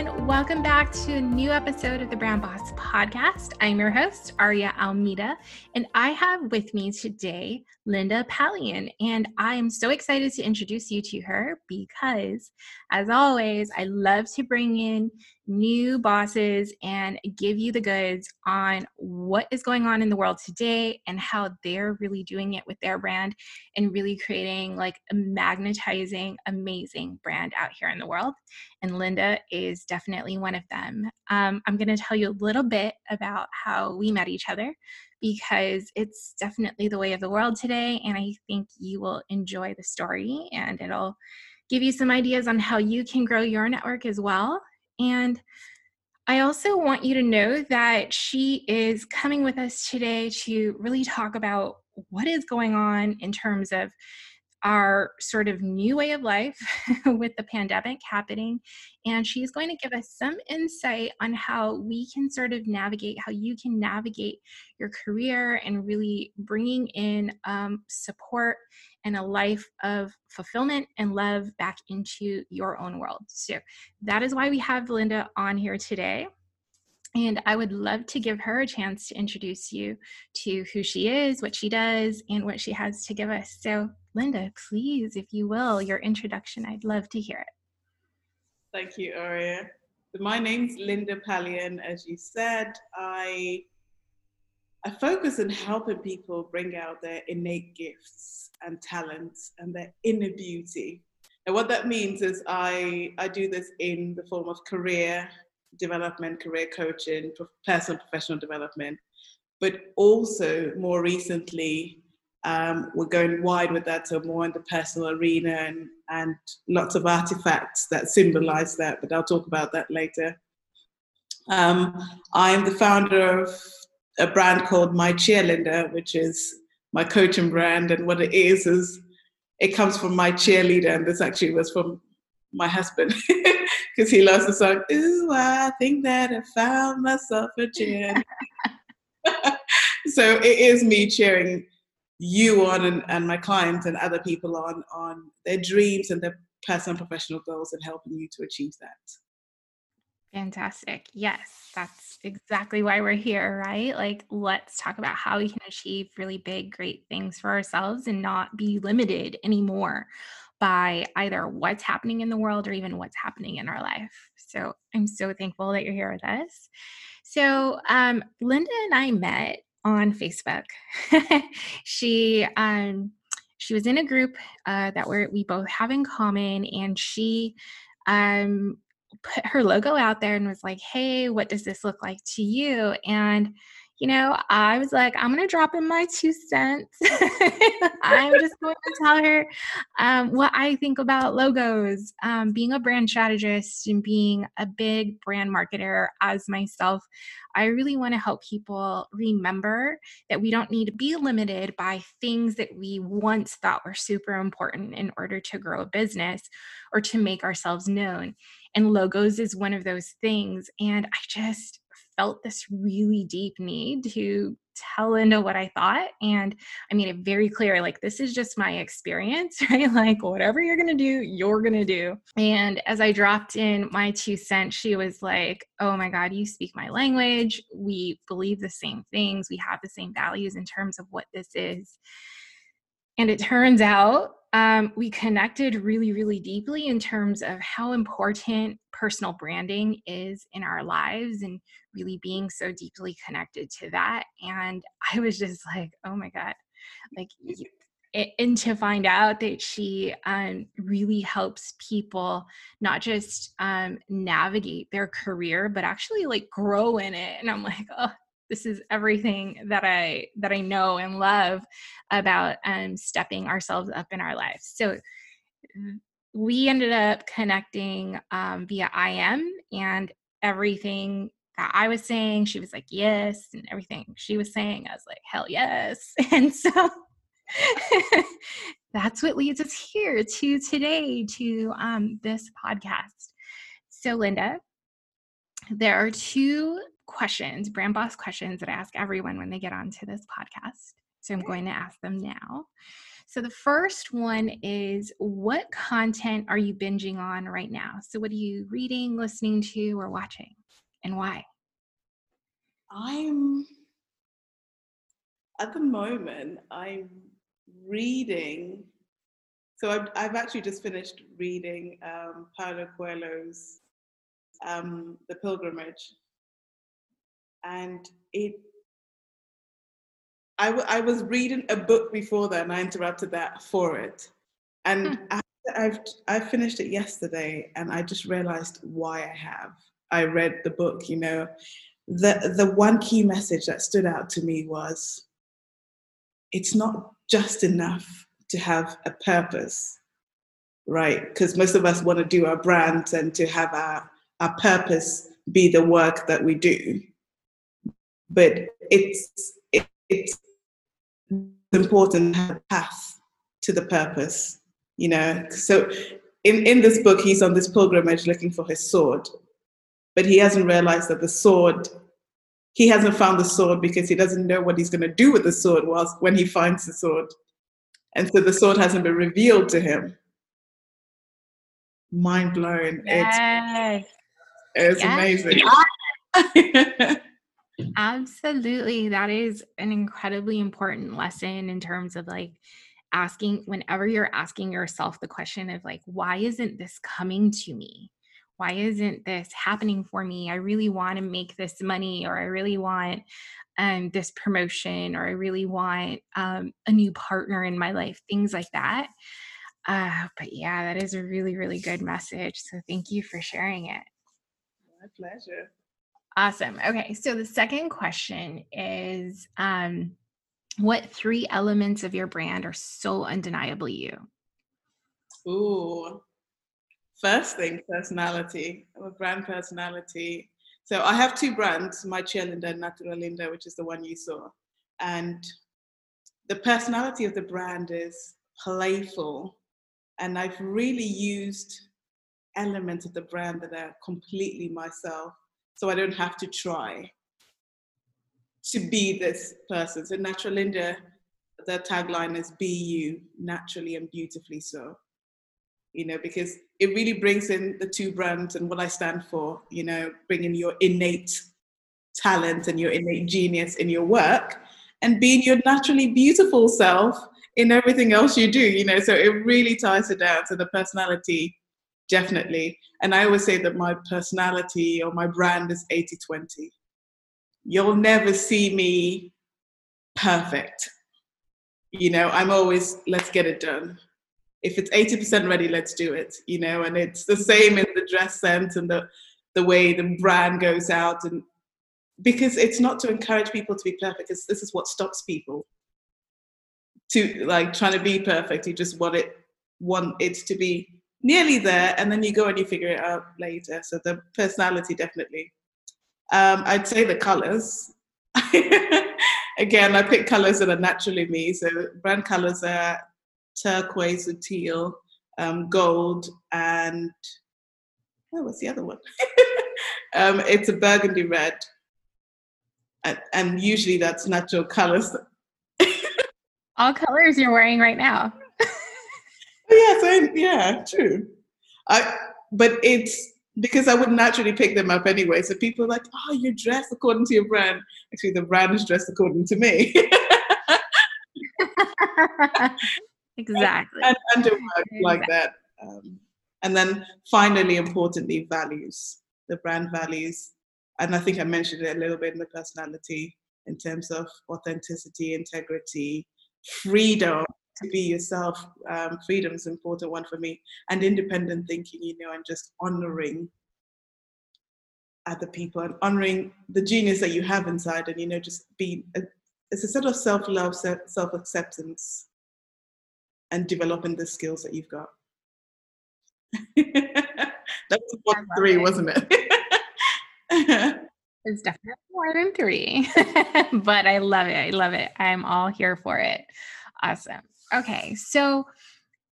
Everyone. Welcome back to a new episode of the Brand Boss Podcast. I'm your host, Aria Almeida, and I have with me today Linda Pallian. And I am so excited to introduce you to her because, as always, I love to bring in new bosses and give you the goods on what is going on in the world today and how they're really doing it with their brand and really creating like a magnetizing, amazing brand out here in the world. And Linda is definitely one of them. Um, I'm going to tell you a little bit about how we met each other because it's definitely the way of the world today. And I think you will enjoy the story and it'll give you some ideas on how you can grow your network as well. And I also want you to know that she is coming with us today to really talk about what is going on in terms of our sort of new way of life with the pandemic happening. And she's going to give us some insight on how we can sort of navigate, how you can navigate your career and really bringing in um, support and a life of fulfillment and love back into your own world. So that is why we have Linda on here today. And I would love to give her a chance to introduce you to who she is, what she does, and what she has to give us. So, Linda, please, if you will, your introduction, I'd love to hear it. Thank you, Aria. My name's Linda Pallian. As you said, I I focus on helping people bring out their innate gifts and talents and their inner beauty. And what that means is I, I do this in the form of career development, career coaching, personal professional development, but also more recently, um, we're going wide with that, so more in the personal arena and, and lots of artifacts that symbolize that, but I'll talk about that later. Um, I am the founder of a brand called My Cheerleader, which is my coaching brand. And what it is, is it comes from my cheerleader. And this actually was from my husband because he loves the song, Ooh, I think that I found myself a cheer. so it is me cheering you on and, and my clients and other people on on their dreams and their personal professional goals and helping you to achieve that. Fantastic. Yes, that's exactly why we're here, right? Like, let's talk about how we can achieve really big, great things for ourselves and not be limited anymore by either what's happening in the world or even what's happening in our life. So, I'm so thankful that you're here with us. So, um, Linda and I met on Facebook. she, um, she was in a group uh, that we we both have in common, and she um, put her logo out there and was like, hey, what does this look like to you? And you know, I was like, I'm going to drop in my two cents. I'm just going to tell her um, what I think about logos. Um, being a brand strategist and being a big brand marketer as myself, I really want to help people remember that we don't need to be limited by things that we once thought were super important in order to grow a business or to make ourselves known. And logos is one of those things. And I just felt this really deep need to tell Linda what I thought. And I made it very clear like, this is just my experience, right? Like, whatever you're going to do, you're going to do. And as I dropped in my two cents, she was like, oh my God, you speak my language. We believe the same things, we have the same values in terms of what this is. And it turns out um, we connected really, really deeply in terms of how important personal branding is in our lives and really being so deeply connected to that. And I was just like, oh my God, like, and to find out that she um, really helps people not just um, navigate their career, but actually like grow in it. And I'm like, oh, this is everything that i that i know and love about um, stepping ourselves up in our lives. So we ended up connecting um, via im and everything that i was saying she was like yes and everything she was saying i was like hell yes. And so that's what leads us here to today to um, this podcast. So linda there are two questions, brand boss questions that I ask everyone when they get onto this podcast. So I'm going to ask them now. So the first one is what content are you binging on right now? So what are you reading, listening to, or watching, and why? I'm at the moment I'm reading. So I've, I've actually just finished reading um, Paulo Coelho's um, The Pilgrimage, and it I, w- I was reading a book before that and I interrupted that for it. And hmm. I've I finished it yesterday and I just realized why I have. I read the book, you know. The the one key message that stood out to me was it's not just enough to have a purpose, right? Because most of us want to do our brands and to have our, our purpose be the work that we do but it's it, it's important to have a path to the purpose you know? So in in this book he's on this pilgrimage looking for his sword but he hasn't realized that the sword he hasn't found the sword because he doesn't know what he's going to do with the sword whilst when he finds the sword. And so the sword hasn't been revealed to him. Mind blown. Yes. it's, it's yes. amazing Absolutely. That is an incredibly important lesson in terms of like asking, whenever you're asking yourself the question of like, why isn't this coming to me? Why isn't this happening for me? I really want to make this money, or I really want um, this promotion, or I really want um, a new partner in my life, things like that. Uh, but yeah, that is a really, really good message. So thank you for sharing it. My pleasure. Awesome. Okay. So the second question is um, what three elements of your brand are so undeniably you? Ooh. First thing, personality. I'm a brand personality. So I have two brands, My Linda and Natural Linda, which is the one you saw. And the personality of the brand is playful. And I've really used elements of the brand that are completely myself so I don't have to try to be this person. So Natural Linda, the tagline is be you naturally and beautifully so. You know, because it really brings in the two brands and what I stand for, you know, bringing your innate talent and your innate genius in your work and being your naturally beautiful self in everything else you do, you know. So it really ties it down to the personality definitely. And I always say that my personality or my brand is 80 20. You'll never see me perfect. You know, I'm always, let's get it done. If it's 80% ready, let's do it, you know, and it's the same in the dress sense and the, the way the brand goes out. And because it's not to encourage people to be perfect, because this is what stops people to like trying to be perfect. You just want it, want it to be nearly there, and then you go and you figure it out later. So the personality definitely. Um, I'd say the colors. Again, I pick colors that are naturally me. So brand colors are turquoise or teal, um, gold, and oh, what's the other one? um, it's a burgundy red, and, and usually that's natural colors. All colors you're wearing right now I, yeah, true. I, but it's because I would naturally pick them up anyway. So people are like, oh, you're dressed according to your brand. Actually, the brand is dressed according to me. exactly. And, and, and work like that. Um, and then finally, importantly, values, the brand values. And I think I mentioned it a little bit in the personality in terms of authenticity, integrity, freedom to be yourself. Um, freedom is an important one for me, and independent thinking, you know, and just honoring other people and honoring the genius that you have inside, and you know, just being a, it's a sort of self-love, self-acceptance, and developing the skills that you've got. That's one three, it. wasn't it? it's definitely more than three, but I love it. I love it. I'm all here for it. Awesome. Okay, so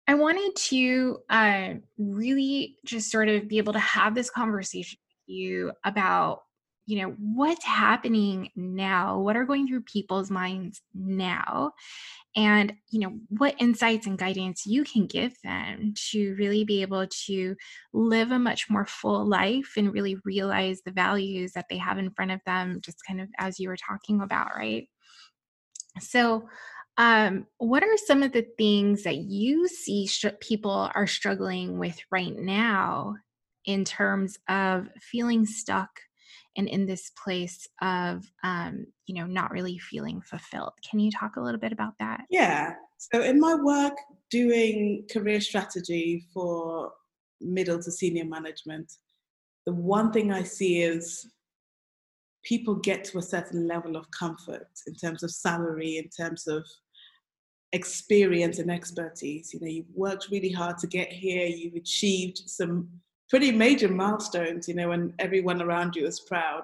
I wanted to uh, really just sort of be able to have this conversation with you about, you know, what's happening now, what are going through people's minds now, and you know what insights and guidance you can give them to really be able to live a much more full life and really realize the values that they have in front of them just kind of as you were talking about right? So um, what are some of the things that you see people are struggling with right now in terms of feeling stuck and in this place of um, you know not really feeling fulfilled? Can you talk a little bit about that? Yeah. So in my work doing career strategy for middle to senior management the one thing i see is people get to a certain level of comfort in terms of salary in terms of experience and expertise. You know, you've worked really hard to get here, you've achieved some pretty major milestones, you know, and everyone around you is proud.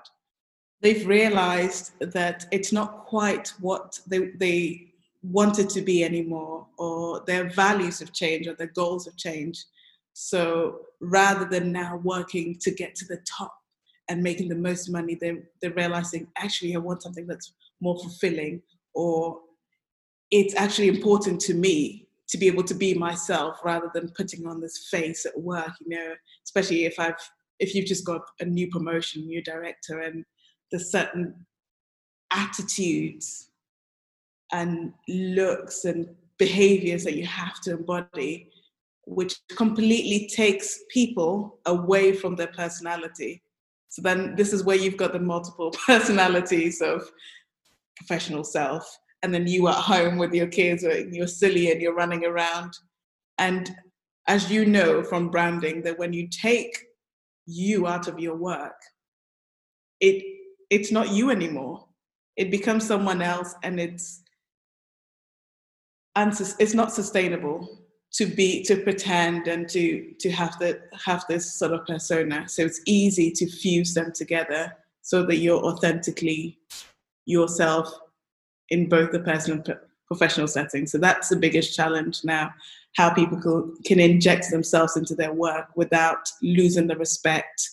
They've realized that it's not quite what they, they wanted to be anymore, or their values have changed, or their goals have changed. So rather than now working to get to the top and making the most money, they're, they're realizing actually I want something that's more fulfilling or it's actually important to me to be able to be myself rather than putting on this face at work you know especially if i've if you've just got a new promotion new director and there's certain attitudes and looks and behaviors that you have to embody which completely takes people away from their personality. So then this is where you've got the multiple personalities of professional self and then you at home with your kids and you're silly and you're running around. And as you know from branding that when you take you out of your work it it's not you anymore. It becomes someone else and it's it's not sustainable to be to pretend and to to have the have this sort of persona. So it's easy to fuse them together so that you're authentically yourself in both the personal and professional setting. So that's the biggest challenge now how people can inject themselves into their work without losing the respect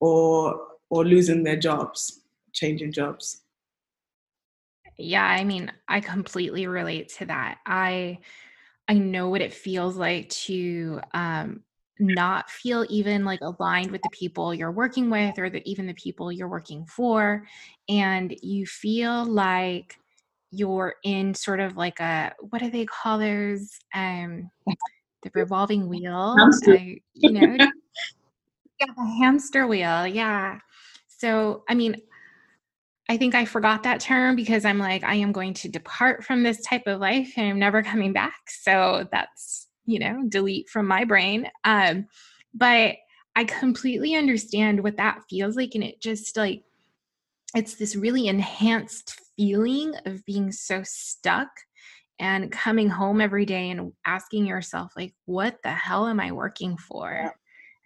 or or losing their jobs, changing jobs. Yeah, I mean, I completely relate to that. I I know what it feels like to um not feel even like aligned with the people you're working with or that even the people you're working for and you feel like you're in sort of like a what do they call those um the revolving wheel? Uh, you know yeah the hamster wheel yeah. So i mean i think i forgot that term because i'm like i am going to depart from this type of life and i'm never coming back. So that's you know delete from my brain. Um but i completely understand what that feels like and it just like it's this really enhanced feeling of being so stuck and coming home every day and asking yourself like what the hell am i working for?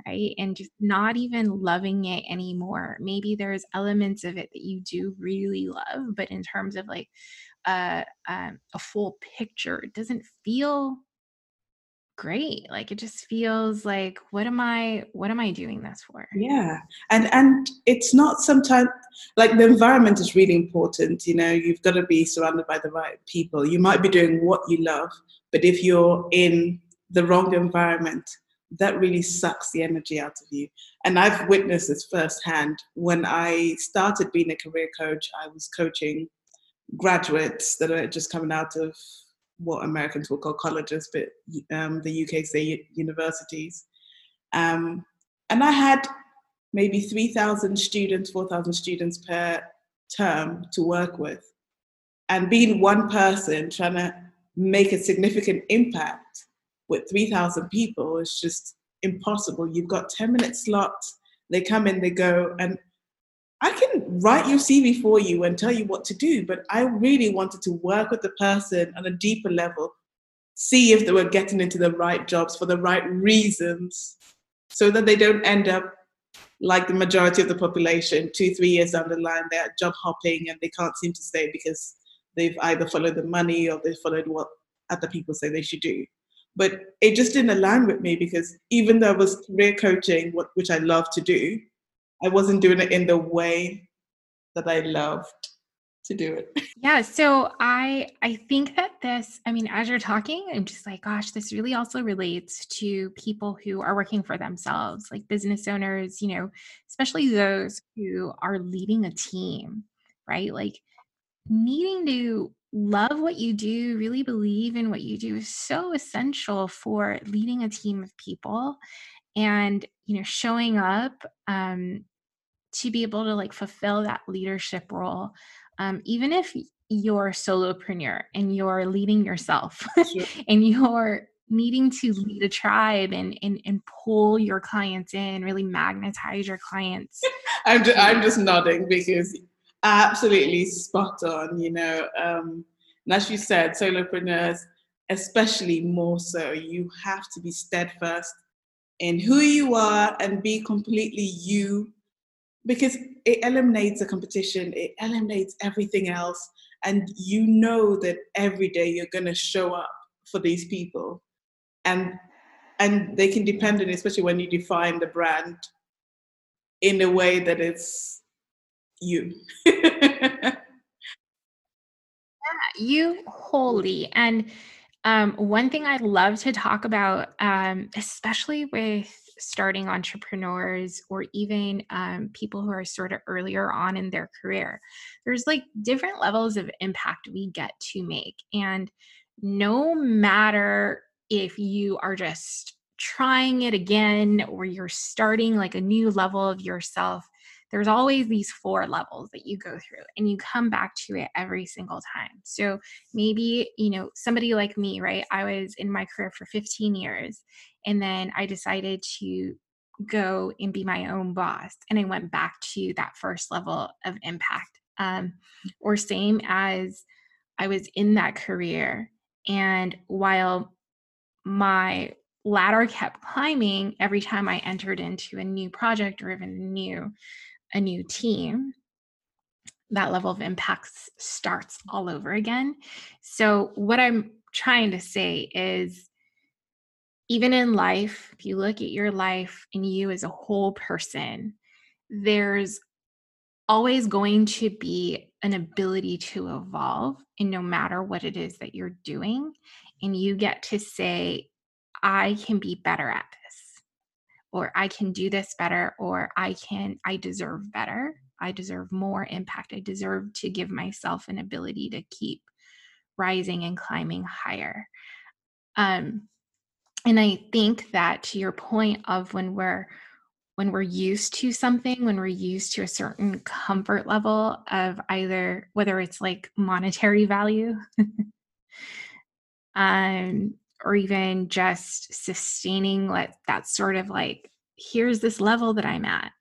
Right? And just not even loving it anymore. Maybe there's elements of it that you do really love but in terms of like uh, um, a full picture it doesn't feel great like it just feels like what am i what am i doing this for? Yeah and and it's not sometimes like the environment is really important you know you've got to be surrounded by the right people. You might be doing what you love but if you're in the wrong environment that really sucks the energy out of you. And i've witnessed this firsthand. When i started being a career coach i was coaching graduates that are just coming out of what Americans will call colleges, but um, the UK say universities. Um, and I had maybe 3,000 students, 4,000 students per term to work with. And being one person trying to make a significant impact with 3,000 people is just impossible. You've got 10 minute slots, they come in, they go, and I can write your CV for you and tell you what to do, but I really wanted to work with the person on a deeper level, see if they were getting into the right jobs for the right reasons, so that they don't end up like the majority of the population, two, three years down the line, they're job hopping and they can't seem to stay because they've either followed the money or they followed what other people say they should do. But it just didn't align with me because even though I was career coaching, which I love to do, I wasn't doing it in the way that I loved to do it. Yeah, so I I think that this, I mean, as you're talking, I'm just like, gosh, this really also relates to people who are working for themselves, like business owners, you know, especially those who are leading a team, right? Like needing to love what you do, really believe in what you do is so essential for leading a team of people and you know showing up um, to be able to like fulfill that leadership role um, even if you're a solopreneur and you're leading yourself and you're needing to lead a tribe and, and and pull your clients in really magnetize your clients i'm, just, I'm just nodding because absolutely spot on you know um, and as you said solopreneurs especially more so you have to be steadfast in who you are and be completely you because it eliminates the competition, it eliminates everything else, and you know that every day you're going to show up for these people, and and they can depend on, it, especially when you define the brand in a way that it's you. yeah, you wholly and um, one thing I love to talk about, um, especially with starting entrepreneurs or even um, people who are sort of earlier on in their career. There's like different levels of impact we get to make. And no matter if you are just trying it again or you're starting like a new level of yourself, there's always these four levels that you go through and you come back to it every single time. So maybe, you know, somebody like me, right? I was in my career for 15 years and then I decided to go and be my own boss. And I went back to that first level of impact. Um, or same as I was in that career. And while my ladder kept climbing every time I entered into a new project or even new a new team, that level of impact starts all over again. So what I'm trying to say is even in life, if you look at your life and you as a whole person, there's always going to be an ability to evolve and no matter what it is that you're doing and you get to say i can be better at or i can do this better or i can i deserve better. I deserve more impact. I deserve to give myself an ability to keep rising and climbing higher. Um and i think that to your point of when we're when we're used to something when we're used to a certain comfort level of either whether it's like monetary value um or even just sustaining like that sort of like here's this level that i'm at.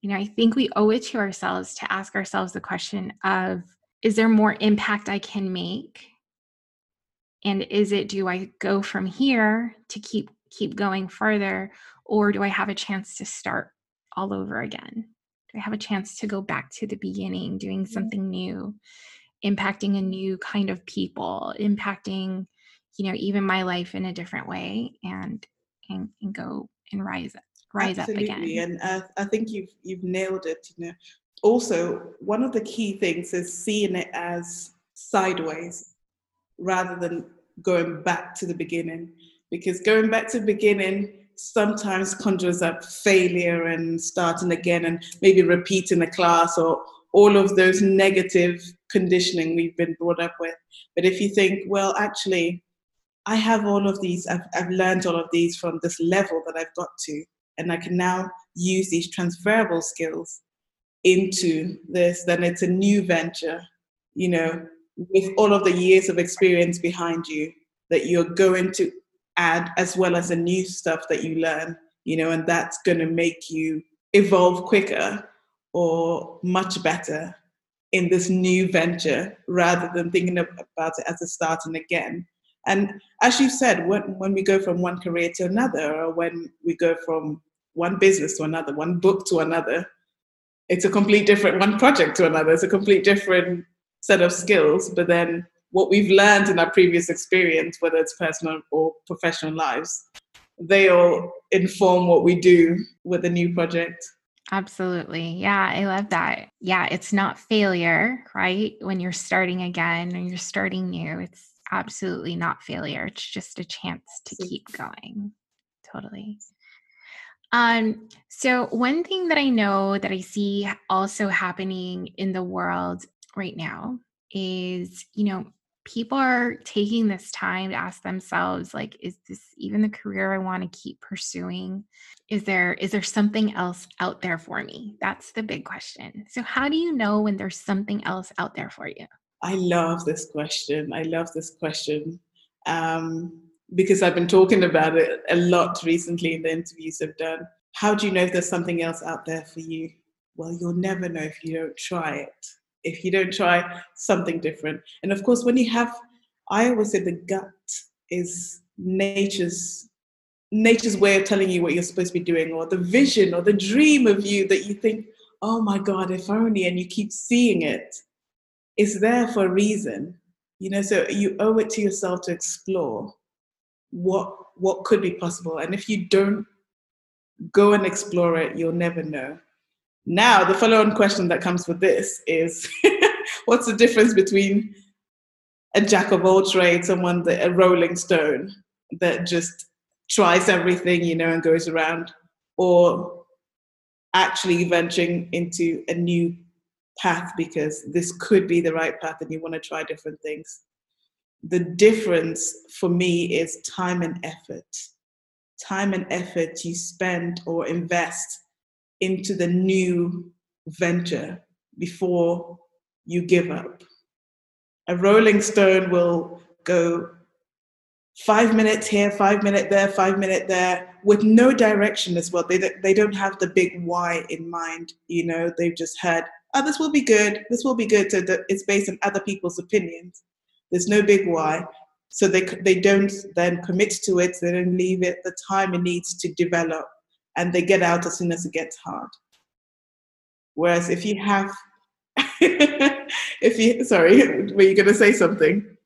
You know i think we owe it to ourselves to ask ourselves the question of is there more impact i can make? And is it do i go from here to keep keep going further or do i have a chance to start all over again? Do i have a chance to go back to the beginning doing something new impacting a new kind of people impacting you know even my life in a different way and and, and go and rise up rise Absolutely. up again and uh, i think you've you've nailed it you know also one of the key things is seeing it as sideways rather than going back to the beginning because going back to the beginning sometimes conjures up failure and starting again and maybe repeating a class or all of those negative conditioning we've been brought up with. But if you think, well, actually, I have all of these, I've, I've learned all of these from this level that I've got to, and I can now use these transferable skills into this, then it's a new venture, you know, with all of the years of experience behind you that you're going to add as well as the new stuff that you learn, you know, and that's going to make you evolve quicker or much better in this new venture rather than thinking about it as a starting again. And as you said, when, when we go from one career to another, or when we go from one business to another, one book to another, it's a complete different one project to another. It's a complete different set of skills. But then what we've learned in our previous experience, whether it's personal or professional lives, they all inform what we do with a new project. Absolutely. Yeah, I love that. Yeah, it's not failure, right? When you're starting again and you're starting new, it's absolutely not failure. It's just a chance to keep going. Totally. Um, so one thing that I know that I see also happening in the world right now is, you know, people are taking this time to ask themselves like is this even the career i want to keep pursuing is there is there something else out there for me that's the big question so how do you know when there's something else out there for you i love this question i love this question um, because i've been talking about it a lot recently in the interviews i've done how do you know if there's something else out there for you well you'll never know if you don't try it if you don't try something different. And of course, when you have, I always say the gut is nature's nature's way of telling you what you're supposed to be doing, or the vision or the dream of you that you think, oh my God, if only, and you keep seeing it. It's there for a reason. You know, so you owe it to yourself to explore what what could be possible. And if you don't go and explore it, you'll never know. Now, the follow on question that comes with this is what's the difference between a jack of all trades, someone that a rolling stone that just tries everything, you know, and goes around, or actually venturing into a new path because this could be the right path and you want to try different things. The difference for me is time and effort. Time and effort you spend or invest into the new venture before you give up. A rolling stone will go five minutes here, five minutes there, five minutes there, with no direction as well. They, they don't have the big why in mind. You know, they've just heard, oh, this will be good, this will be good. So that it's based on other people's opinions. There's no big why. So they, they don't then commit to it, they don't leave it the time it needs to develop and they get out as soon as it gets hard. Whereas if you have, if you, sorry, were you going to say something?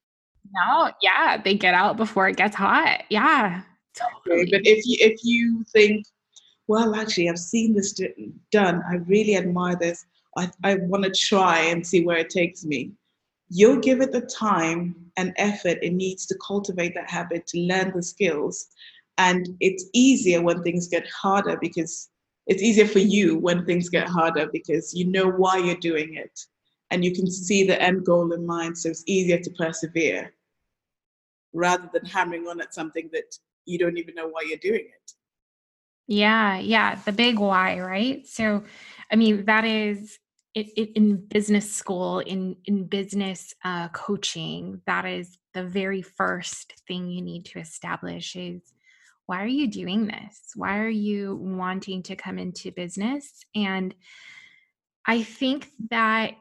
No, yeah, they get out before it gets hot. Yeah. Totally. But if you if you think, well, actually, I've seen this done. I really admire this. I, I want to try and see where it takes me. You'll give it the time and effort it needs to cultivate that habit, to learn the skills, and it's easier when things get harder because it's easier for you when things get harder because you know why you're doing it and you can see the end goal in mind. So it's easier to persevere rather than hammering on at something that you don't even know why you're doing it. Yeah, yeah, the big why, right? So, I mean, that is it, it, in business school, in in business uh, coaching. That is the very first thing you need to establish is why are you doing this? Why are you wanting to come into business? And I think that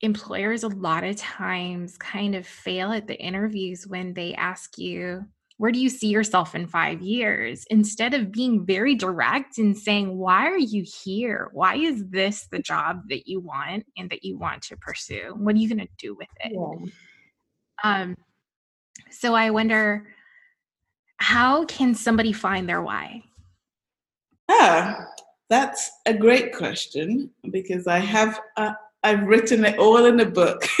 employers a lot of times kind of fail at the interviews when they ask you, where do you see yourself in five years? Instead of being very direct and saying, why are you here? Why is this the job that you want and that you want to pursue? What are you going to do with it? Yeah. Um, so I wonder, how can somebody find their why? Ah, that's a great question because I have uh, I've written it all in a book.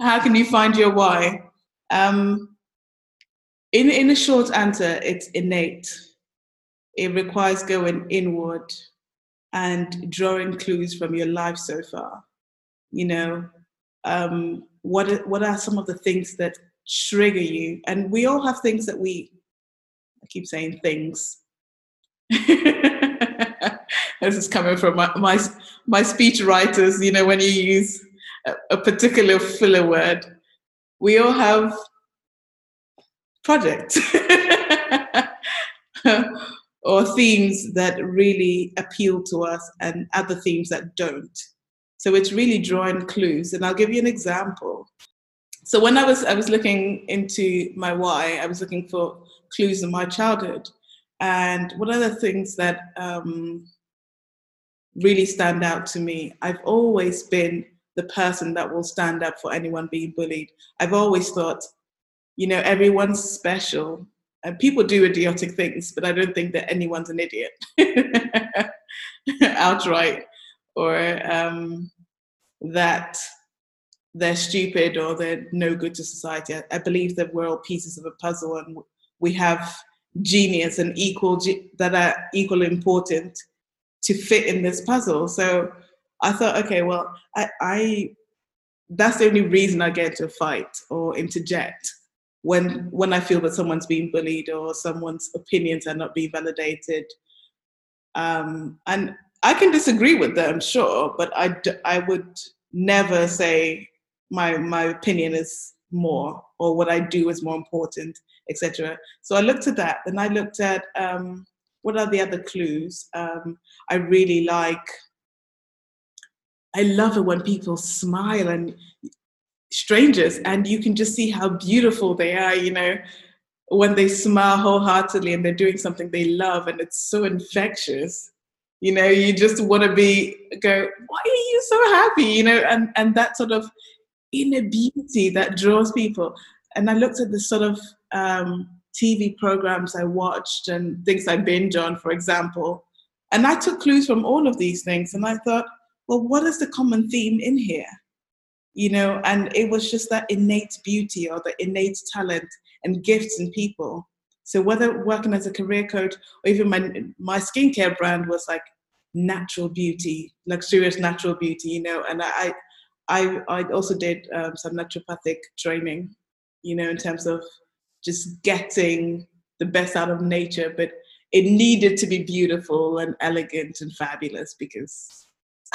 how can you find your why? Um, in in a short answer, it's innate. It requires going inward and drawing clues from your life so far. You know, um, what what are some of the things that trigger you? And we all have things that we. I keep saying things. this is coming from my, my, my speech writers. You know, when you use a, a particular filler word, we all have projects or themes that really appeal to us and other themes that don't. So it's really drawing clues. And I'll give you an example. So when I was I was looking into my why, I was looking for clues in my childhood. And one of the things that um, really stand out to me, I've always been the person that will stand up for anyone being bullied. I've always thought, you know, everyone's special. And people do idiotic things, but I don't think that anyone's an idiot outright or um, that they're stupid or they're no good to society. I, I, believe that we're all pieces of a puzzle and we have genius and equal that are equally important to fit in this puzzle. So I thought, okay, well, I, I that's the only reason I get a fight or interject when when I feel that someone's being bullied or someone's opinions are not being validated. Um, and I can disagree with them, sure, but I, I would never say my my opinion is more or what I do is more important, etc. So I looked at that, and I looked at um, what are the other clues. Um, I really like. I love it when people smile and strangers and you can just see how beautiful they are you know when they smile wholeheartedly and they're doing something they love and it's so infectious. You know you just want to be go why are you so happy? You know and and that sort of inner beauty that draws people. And i looked at the sort of um, tv programs i watched and things i binge on for example and i took clues from all of these things and i thought well what is the common theme in here you know, and it was just that innate beauty or the innate talent and gifts in people. So whether working as a career coach or even my my skincare brand was like natural beauty, luxurious natural beauty, you know, and I I I also did um, some naturopathic training, you know, in terms of just getting the best out of nature, but it needed to be beautiful and elegant and fabulous because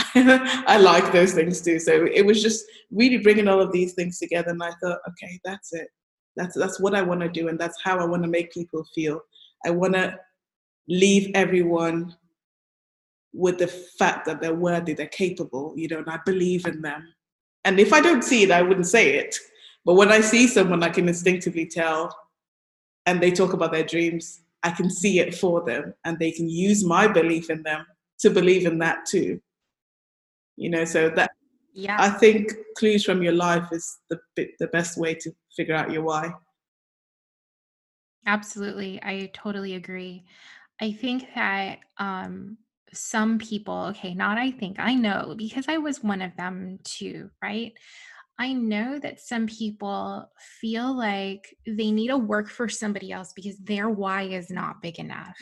I like those things too. So it was just really bringing all of these things together, and I thought, okay, that's it. That's that's what I want to do, and that's how I want to make people feel. I want to leave everyone with the fact that they're worthy, they're capable, you know, and I believe in them. And if I don't see it, I wouldn't say it. But when I see someone, I can instinctively tell, and they talk about their dreams, I can see it for them, and they can use my belief in them to believe in that too you know so that yeah. I think clues from your life is the the best way to figure out your why. Absolutely i totally agree. I think that um some people okay not i think i know because i was one of them too right? I know that some people feel like they need to work for somebody else because their why is not big enough,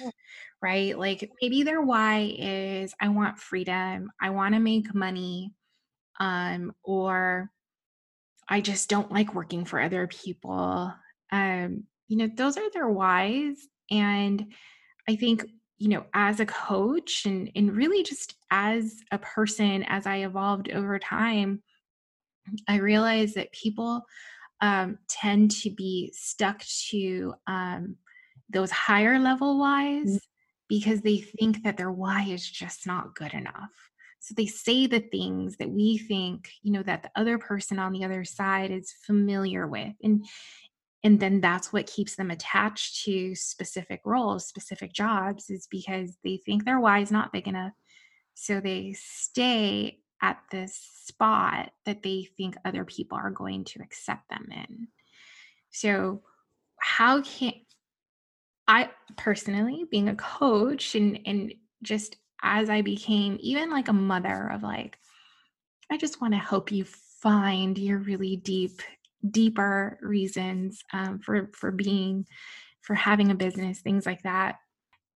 right? Like maybe their why is I want freedom, I want to make money, um, or I just don't like working for other people. Um, you know, those are their whys. And I think, you know, as a coach and, and really just as a person, as I evolved over time, I realized that people um, tend to be stuck to um, those higher level whys. Because they think that their why is just not good enough. So they say the things that we think, you know, that the other person on the other side is familiar with. And and then that's what keeps them attached to specific roles, specific jobs, is because they think their why is not big enough. So they stay at this spot that they think other people are going to accept them in. So, how can I personally, being a coach and, and just as I became even like a mother of like, I just want to help you find your really deep, deeper reasons um, for for being, for having a business, things like that.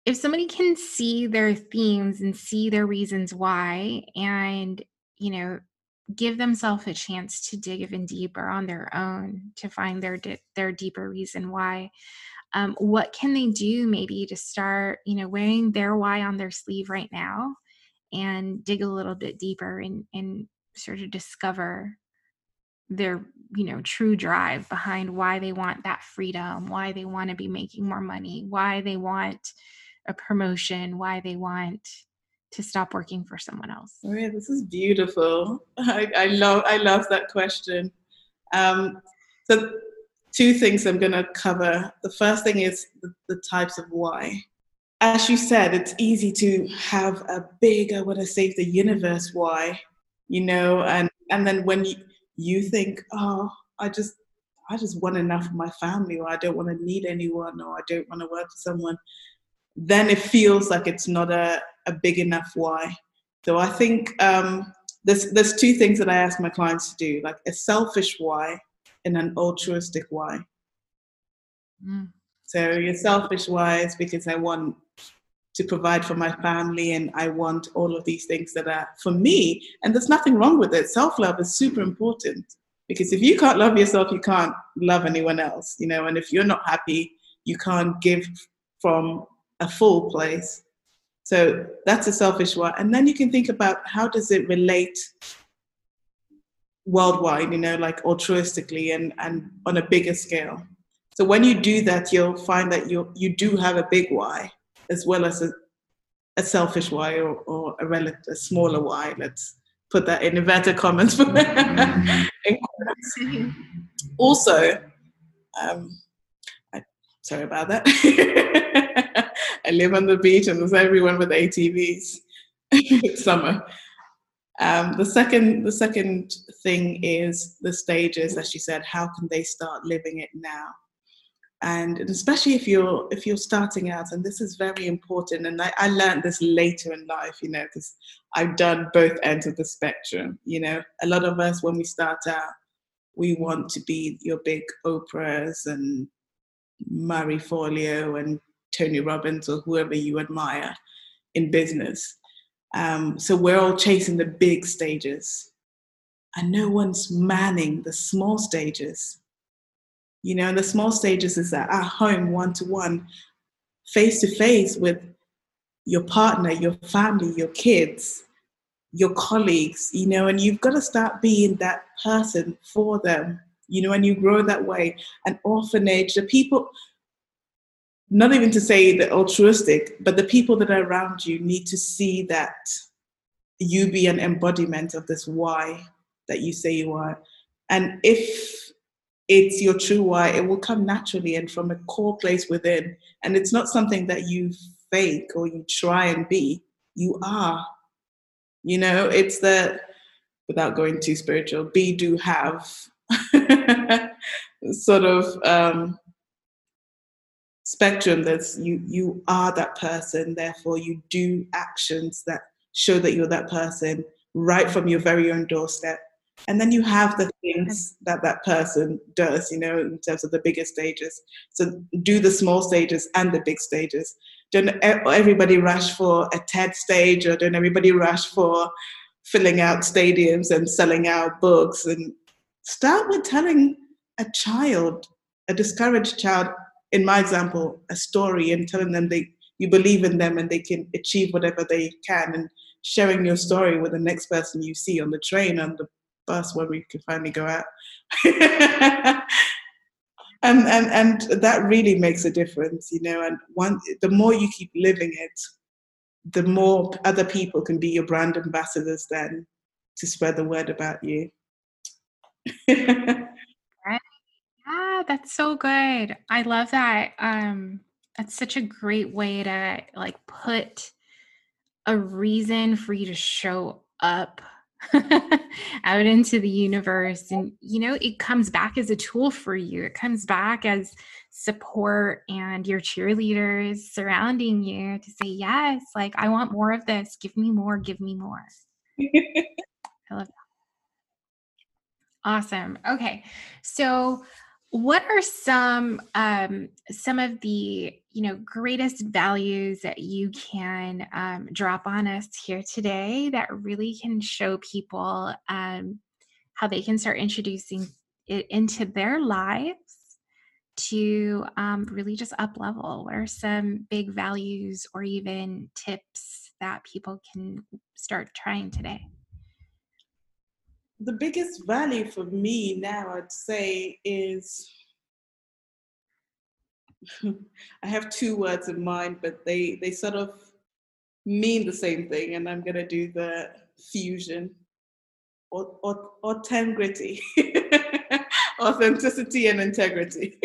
If somebody can see their themes and see their reasons why and you know give themselves a chance to dig even deeper on their own to find their their deeper reason why um, what can they do maybe to start you know wearing their why on their sleeve right now and dig a little bit deeper and and sort of discover their you know true drive behind why they want that freedom why they want to be making more money why they want a promotion why they want to stop working for someone else. Oh yeah this is beautiful. I, I love i love that question. Um, so two things i'm going to cover the first thing is the, the types of why as you said it's easy to have a big i want to save the universe why you know and and then when you you think, oh, I just I just want enough of my family, or I don't want to need anyone, or I don't want to work for someone, then it feels like it's not a, a big enough why. So I think um, there's there's two things that I ask my clients to do, like a selfish why and an altruistic way. Mm. So your selfish why is because I want to provide for my family and I want all of these things that are for me. And there's nothing wrong with it. Self love is super important because if you can't love yourself, you can't love anyone else, you know, and if you're not happy, you can't give from a full place. So that's a selfish one. And then you can think about how does it relate worldwide, you know, like altruistically and, and on a bigger scale. So when you do that, you'll find that you you do have a big why as well as a, a selfish why or, or a, relative, a smaller why. Let's put that in inverted commas. also, um, I, sorry about that. I live on the beach and there's everyone with ATVs. it's summer. Um, the second, the second thing is the stages, as she said. How can they start living it now? and especially if you're if you're starting out and this is very important and i, I learned this later in life you know because i've done both ends of the spectrum you know a lot of us when we start out we want to be your big oprahs and marie forleo and tony robbins or whoever you admire in business um, so we're all chasing the big stages and no one's manning the small stages you know, the small stages is at home, one to one, face to face with your partner, your family, your kids, your colleagues, you know, and you've got to start being that person for them, you know, and you grow that way. An orphanage, the people, not even to say the altruistic, but the people that are around you need to see that you be an embodiment of this why that you say you are. And if it's your true why. It will come naturally and from a core place within. And it's not something that you fake or you try and be. You are. You know, it's the, without going too spiritual, be, do, have sort of um, spectrum that's you you are that person therefore you do actions that show that you're that person right from your very own doorstep. And then you have the things that that person does you know in terms of the bigger stages. So do the small stages and the big stages. Don't everybody rush for a ted stage or don't everybody rush for filling out stadiums and selling out books. And start with telling a child a discouraged child in my example a story and telling them they you believe in them and they can achieve whatever they can and sharing your story with the next person you see on the train on the bus when we can finally go out. and, and and that really makes a difference, you know. And one, the more you keep living it, the more other people can be your brand ambassadors then to spread the word about you. yeah, that's so good. I love that. Um, that's such a great way to like put a reason for you to show up out into the universe and you know it comes back as a tool for you it comes back as support and your cheerleaders surrounding you to say yes like i want more of this give me more give me more i love that awesome okay so what are some um, some of the you know greatest values that you can um, drop on us here today that really can show people um, how they can start introducing it into their lives to um, really just up level what are some big values or even tips that people can start trying today the biggest value for me now, I'd say, is I have two words in mind, but they they sort of mean the same thing, and I'm gonna do the fusion or, or, integrity, authenticity, and integrity.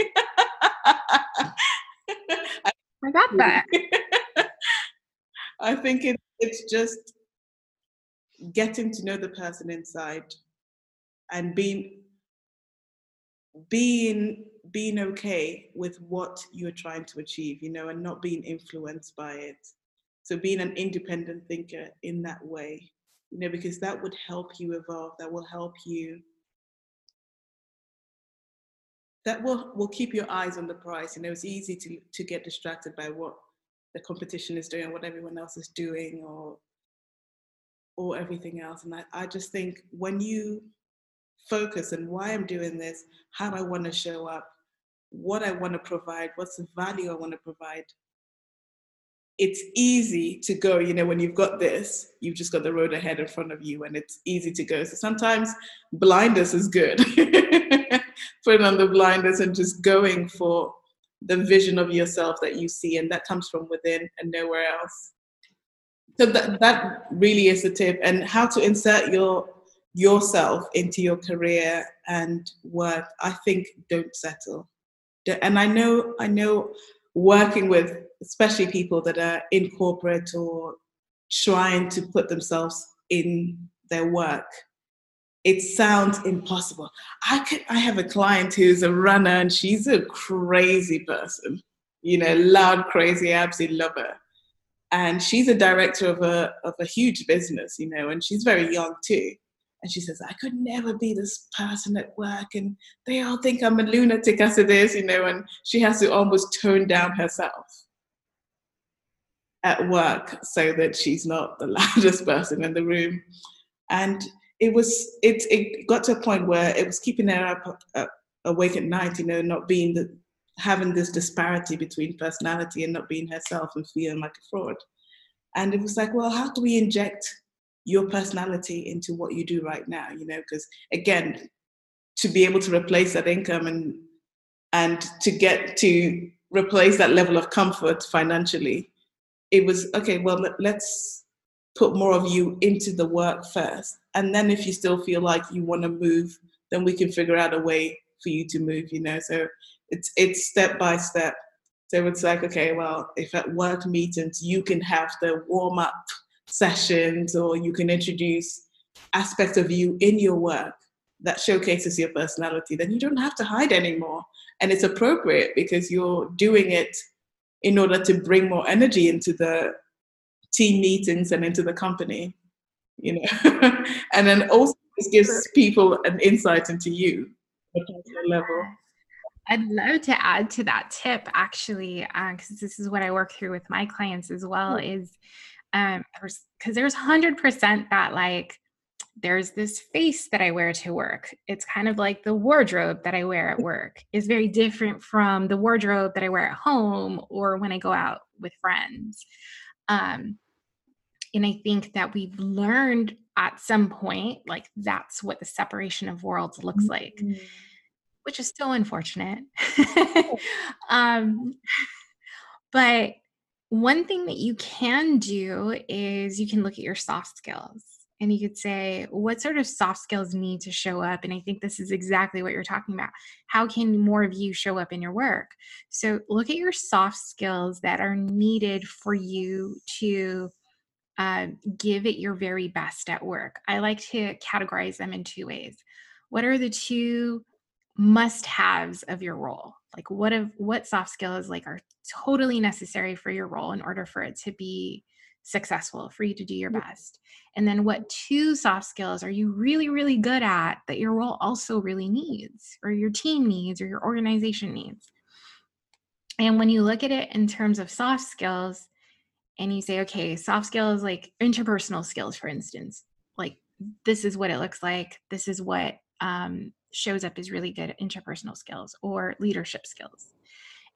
I got that. I think it, it's just getting to know the person inside and being being being okay with what you're trying to achieve you know and not being influenced by it. So being an independent thinker in that way you know because that would help you evolve that will help you that will will keep your eyes on the prize. You know it's easy to to get distracted by what the competition is doing what everyone else is doing or or everything else. And i, I just think when you focus and why I'm doing this, how I want to show up, what I want to provide, what's the value I want to provide. It's easy to go, you know, when you've got this, you've just got the road ahead in front of you and it's easy to go. So sometimes blinders is good. Putting on the blinders and just going for the vision of yourself that you see, and that comes from within and nowhere else. So that, that really is the tip. And how to insert your yourself into your career and work, I think don't settle. And I know, I know working with especially people that are in corporate or trying to put themselves in their work, it sounds impossible. I could I have a client who's a runner and she's a crazy person, you know, loud, crazy, absolutely love her. And she's a director of a of a huge business, you know, and she's very young too. And she says, I could never be this person at work. And they all think I'm a lunatic as it is, you know, and she has to almost tone down herself at work so that she's not the loudest person in the room. And it was, it, it got to a point where it was keeping her up, up awake at night, you know, not being the, having this disparity between personality and not being herself and feeling like a fraud. And it was like, well, how do we inject your personality into what you do right now you know because again to be able to replace that income and and to get to replace that level of comfort financially it was okay well let's put more of you into the work first. And then if you still feel like you want to move then we can figure out a way for you to move you know? So it's it's step by step. So it's like okay well if at work meetings you can have the warm up sessions or you can introduce aspects of you in your work that showcases your personality, then you don't have to hide anymore. And it's appropriate because you're doing it in order to bring more energy into the team meetings and into the company, you know. and then also this gives people an insight into you level. I'd love to add to that tip actually, because uh, this is what I work through with my clients as well. Is um because there's 100% that like there's this face that I wear to work. It's kind of like the wardrobe that I wear at work is very different from the wardrobe that I wear at home or when I go out with friends. Um, and I think that we've learned at some point, like that's what the separation of worlds looks mm-hmm. like, which is so unfortunate. um, but one thing that you can do is you can look at your soft skills and you could say, what sort of soft skills need to show up? And I think this is exactly what you're talking about. How can more of you show up in your work? So look at your soft skills that are needed for you to uh, give it your very best at work. I like to categorize them in two ways. What are the two must haves of your role? like what of what soft skills like are totally necessary for your role in order for it to be successful, for you to do your best. And then what two soft skills are you really, really good at that your role also really needs, or your team needs, or your organization needs? And when you look at it in terms of soft skills, and you say, okay, soft skills like interpersonal skills, for instance, like this is what it looks like, this is what um, shows up as really good interpersonal skills or leadership skills.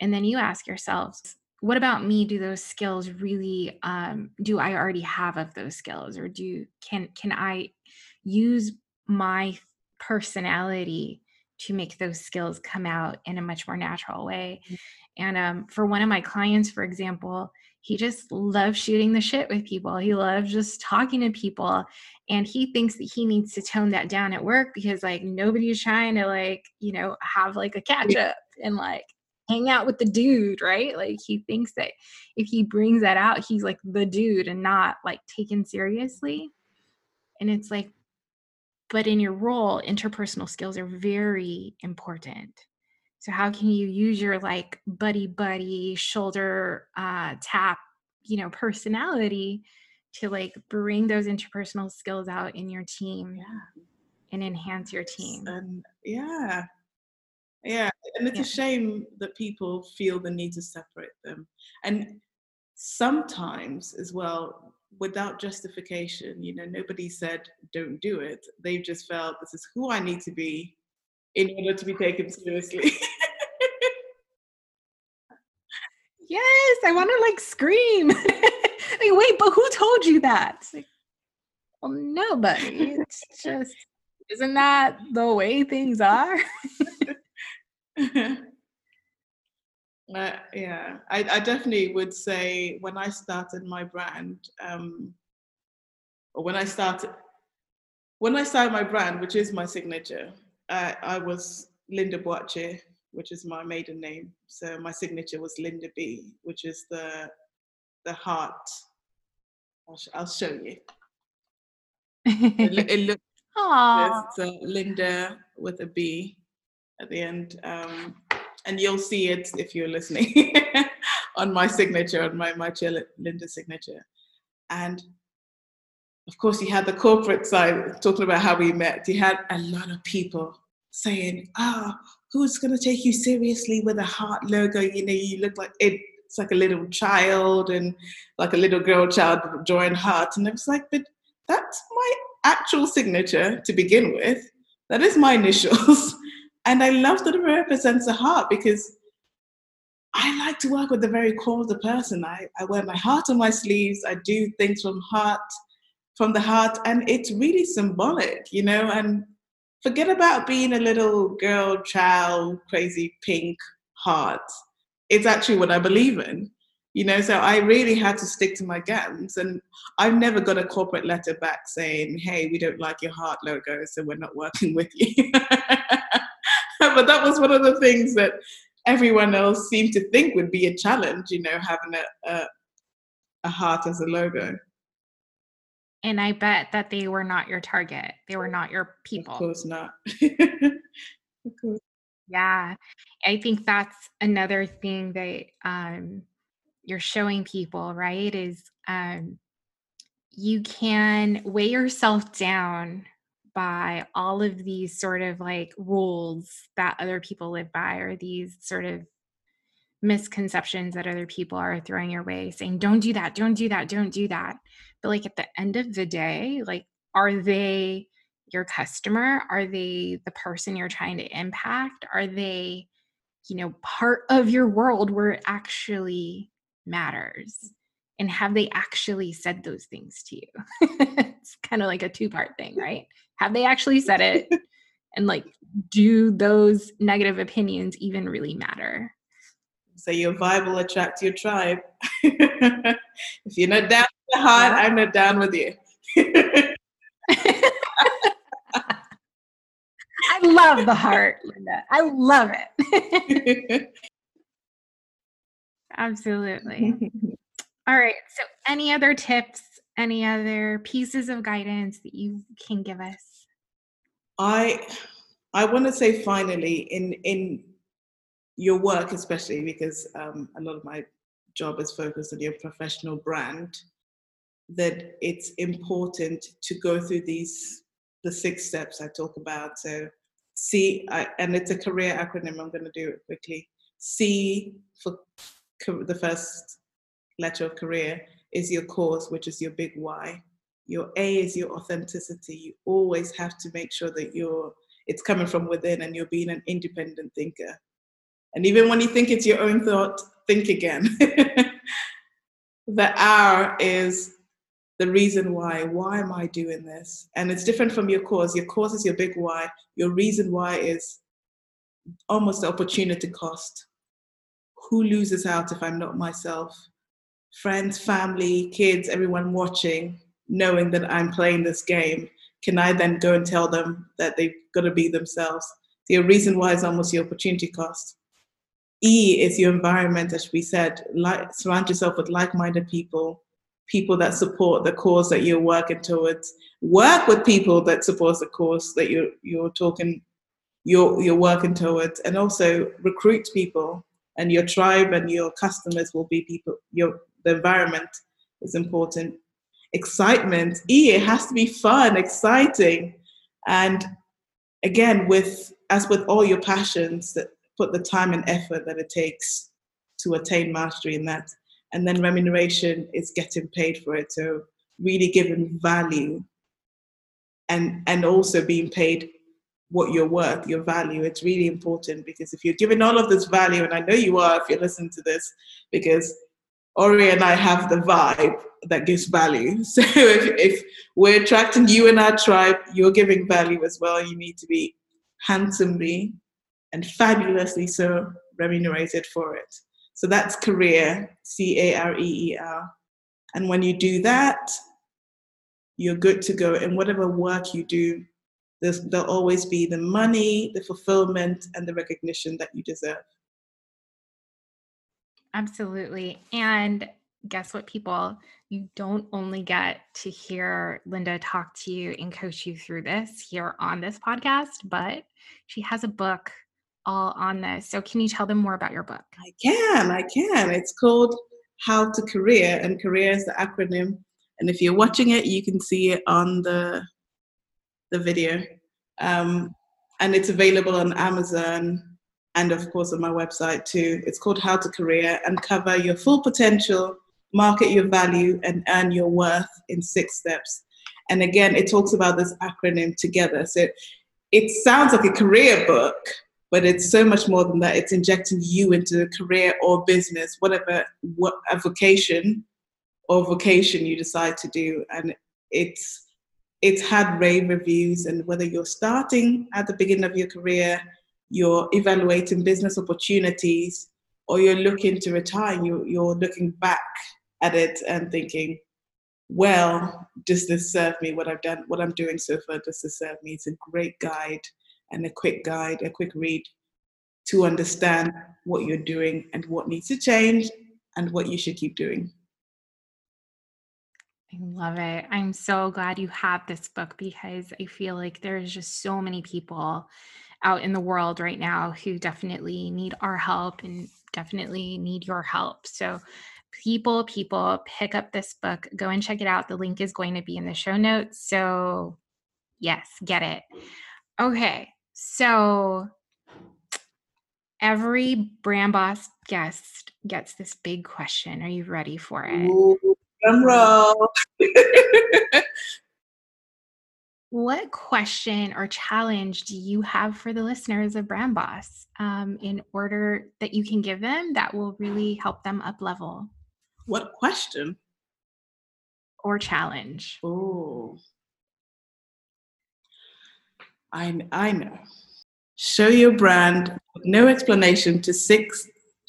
And then you ask yourselves, what about me? Do those skills really um, do i already have of those skills? Or do can can i use my personality to make those skills come out in a much more natural way? Mm. and um, for one of my clients for example he just loves shooting the shit with people. He loves just talking to people. And he thinks that he needs to tone that down at work because like nobody's trying to like you know have like a catch up and like hang out with the dude, right? Like he thinks that if he brings that out, he's like the dude and not like taken seriously. And it's like, but in your role, interpersonal skills are very important. So how can you use your like buddy buddy shoulder uh, tap, you know, personality to like bring those interpersonal skills out in your team yeah. and enhance your team? And yeah, yeah, and it's yeah. a shame that people feel the need to separate them. And sometimes as well, without justification, you know, nobody said don't do it. They've just felt this is who I need to be in order to be taken seriously. yes, I want to like scream. like, wait, but who told you that? Like, well, nobody. It's just, isn't that the way things are? Uh, yeah, I, I, definitely would say when I started my brand, um, or when I started, when I started my brand, which is my signature, uh, I was Linda Boakye, which is my maiden name. So my signature was Linda B, which is the the heart. I'll, sh- I'll show you. it, it looks. It's uh, Linda with a B at the end. Um, and you'll see it if you're listening on my signature, on my, my chair Linda signature. And of course, you had the corporate side talking about how we met. You had a lot of people saying, "Ah, oh, who's going to take you seriously with a heart logo? You know, you look like it, it's like a little child and like a little girl child drawing hearts. And I was like, "But that's my actual signature to begin with. That is my initials." And I love that it represents a heart because I like to work with the very core of the person. I, I wear my heart on my sleeves. I do things from heart, from the heart, and it's really symbolic, you know. And forget about being a little girl, child, crazy pink heart. It's actually what I believe in, you know. So I really had to stick to my guns, and I've never got a corporate letter back saying, "Hey, we don't like your heart logo, so we're not working with you." but that was one of the things that everyone else seemed to think would be a challenge, you know, having a, a, a heart as a logo. And I bet that they were not your target. They were not your people. Of course not. of course. Yeah. I think that's another thing that um, you're showing people, right? Is um, you can weigh yourself down by all of these sort of like rules that other people live by or these sort of misconceptions that other people are throwing your way saying don't do that don't do that don't do that. But like at the end of the day like are they your customer? Are they the person you're trying to impact? Are they you know part of your world where it actually matters and have they actually said those things to you it's kind of like a two part thing right have they actually said it? and like, do those negative opinions even really matter? So your vibe will attract your tribe. if you're not down with the heart. I'm not down with you. I love the heart, Linda. I love it. Absolutely. All right. So, any other tips, any other pieces of guidance that you can give us? I I want to say finally in in your work, especially because um, a lot of my job is focused on your professional brand. that it's important to go through these the six steps I talk about. So C, I, and it's a career acronym. I'm going to do it quickly. C for the first letter of career is your cause, which is your big why. Your A is your authenticity. You always have to make sure that you're it's coming from within and you're being an independent thinker. And even when you think it's your own thought, think again. the R is the reason why. Why am I doing this? And it's different from your cause. Your cause is your big why. Your reason why is almost the opportunity cost. Who loses out if I'm not myself? Friends, family, kids, everyone watching, knowing that I'm playing this game. Can I then go and tell them that they've got to be themselves? The reason why is almost the opportunity cost. E is your environment, as we said. Like, surround yourself with like-minded people, people that support the cause that you're working towards. Work with people that support the cause that you're you're talking, you're you're working towards, and also recruit people. And your tribe and your customers will be people. Your the environment is important. Excitement. E. It has to be fun, exciting, and again with as with all your passions that put the time and effort that it takes to attain mastery in that. And then remuneration is getting paid for it. So really giving value and and also being paid what you're worth, your value. It's really important because if you're giving all of this value, and I know you are if you're listening to this, because Aria and I have the vibe that gives value. So if, if we're attracting you and our tribe, you're giving value as well. You need to be handsomely and fabulously so remunerated for it. So that's career, C A R E E R. And when you do that, you're good to go. And whatever work you do, there'll always be the money, the fulfillment, and the recognition that you deserve. Absolutely. And guess what, people? You don't only get to hear Linda talk to you and coach you through this here on this podcast, but she has a book all on this. So, can you tell them more about your book? I can, I can. It's called How to Career, and career is the acronym. And if you're watching it, you can see it on the the video. Um, and it's available on Amazon and of course on my website too. It's called How to Career Uncover Your Full Potential, Market Your Value, and Earn Your Worth in Six Steps. And again, it talks about this acronym together. So it sounds like a career book, but it's so much more than that. It's injecting you into a career or business, whatever what a vocation or vocation you decide to do. And it's it's had rave reviews, and whether you're starting at the beginning of your career, you're evaluating business opportunities, or you're looking to retire, you, you're looking back at it and thinking, well, does this serve me? What I've done, what I'm doing so far, does this serve me? It's a great guide and a quick guide, a quick read to understand what you're doing and what needs to change and what you should keep doing. I love it. I'm so glad you have this book because I feel like there's just so many people out in the world right now who definitely need our help and definitely need your help. So, people, people, pick up this book, go and check it out. The link is going to be in the show notes. So, yes, get it. Okay. So every brand boss guest gets this big question. Are you ready for it? Ooh, drum roll. what question or challenge do you have for the listeners of Brand Boss um, in order that you can give them that will really help them up level? What question? Or challenge? Oh, I, I know. Show your brand no explanation to six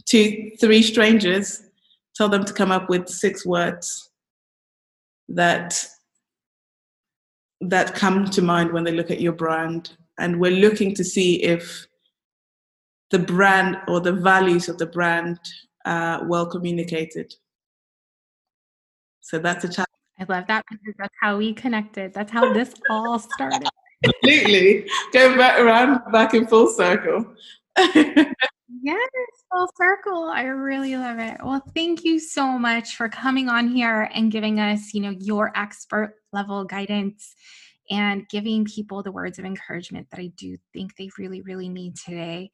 to three strangers. Tell them to come up with six words that that come to mind when they look at your brand. And we're looking to see if the brand or the values of the brand are well communicated. So that's a challenge. I love that because that's how we connected. That's how this all started completely going back around back in full circle Yes, full circle. I really love it. Well, thank you so much for coming on here and giving us, you know, your expert level guidance and giving people the words of encouragement that I do think they really, really need today.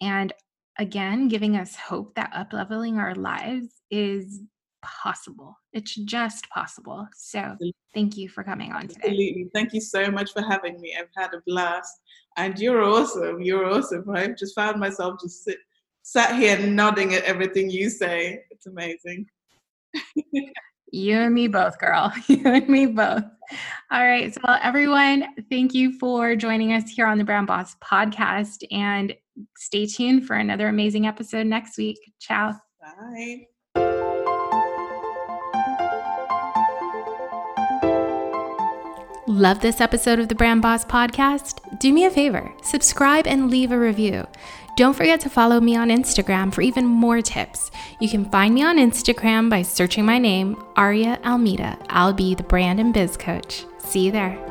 And again, giving us hope that up leveling our lives is possible. It's just possible. So thank you for coming on today. Absolutely. Thank you so much for having me. I've had a blast. And you're awesome. You're awesome. I've just found myself just sit, sat here nodding at everything you say. It's amazing. you and me both, girl. You and me both. All right. So, everyone, thank you for joining us here on the Brand Boss podcast. And stay tuned for another amazing episode next week. Ciao. Bye. Love this episode of the Brand Boss podcast? Do me a favor, subscribe and leave a review. Don't forget to follow me on Instagram for even more tips. You can find me on Instagram by searching my name, Aria Almeida. I'll be the brand and biz coach. See you there.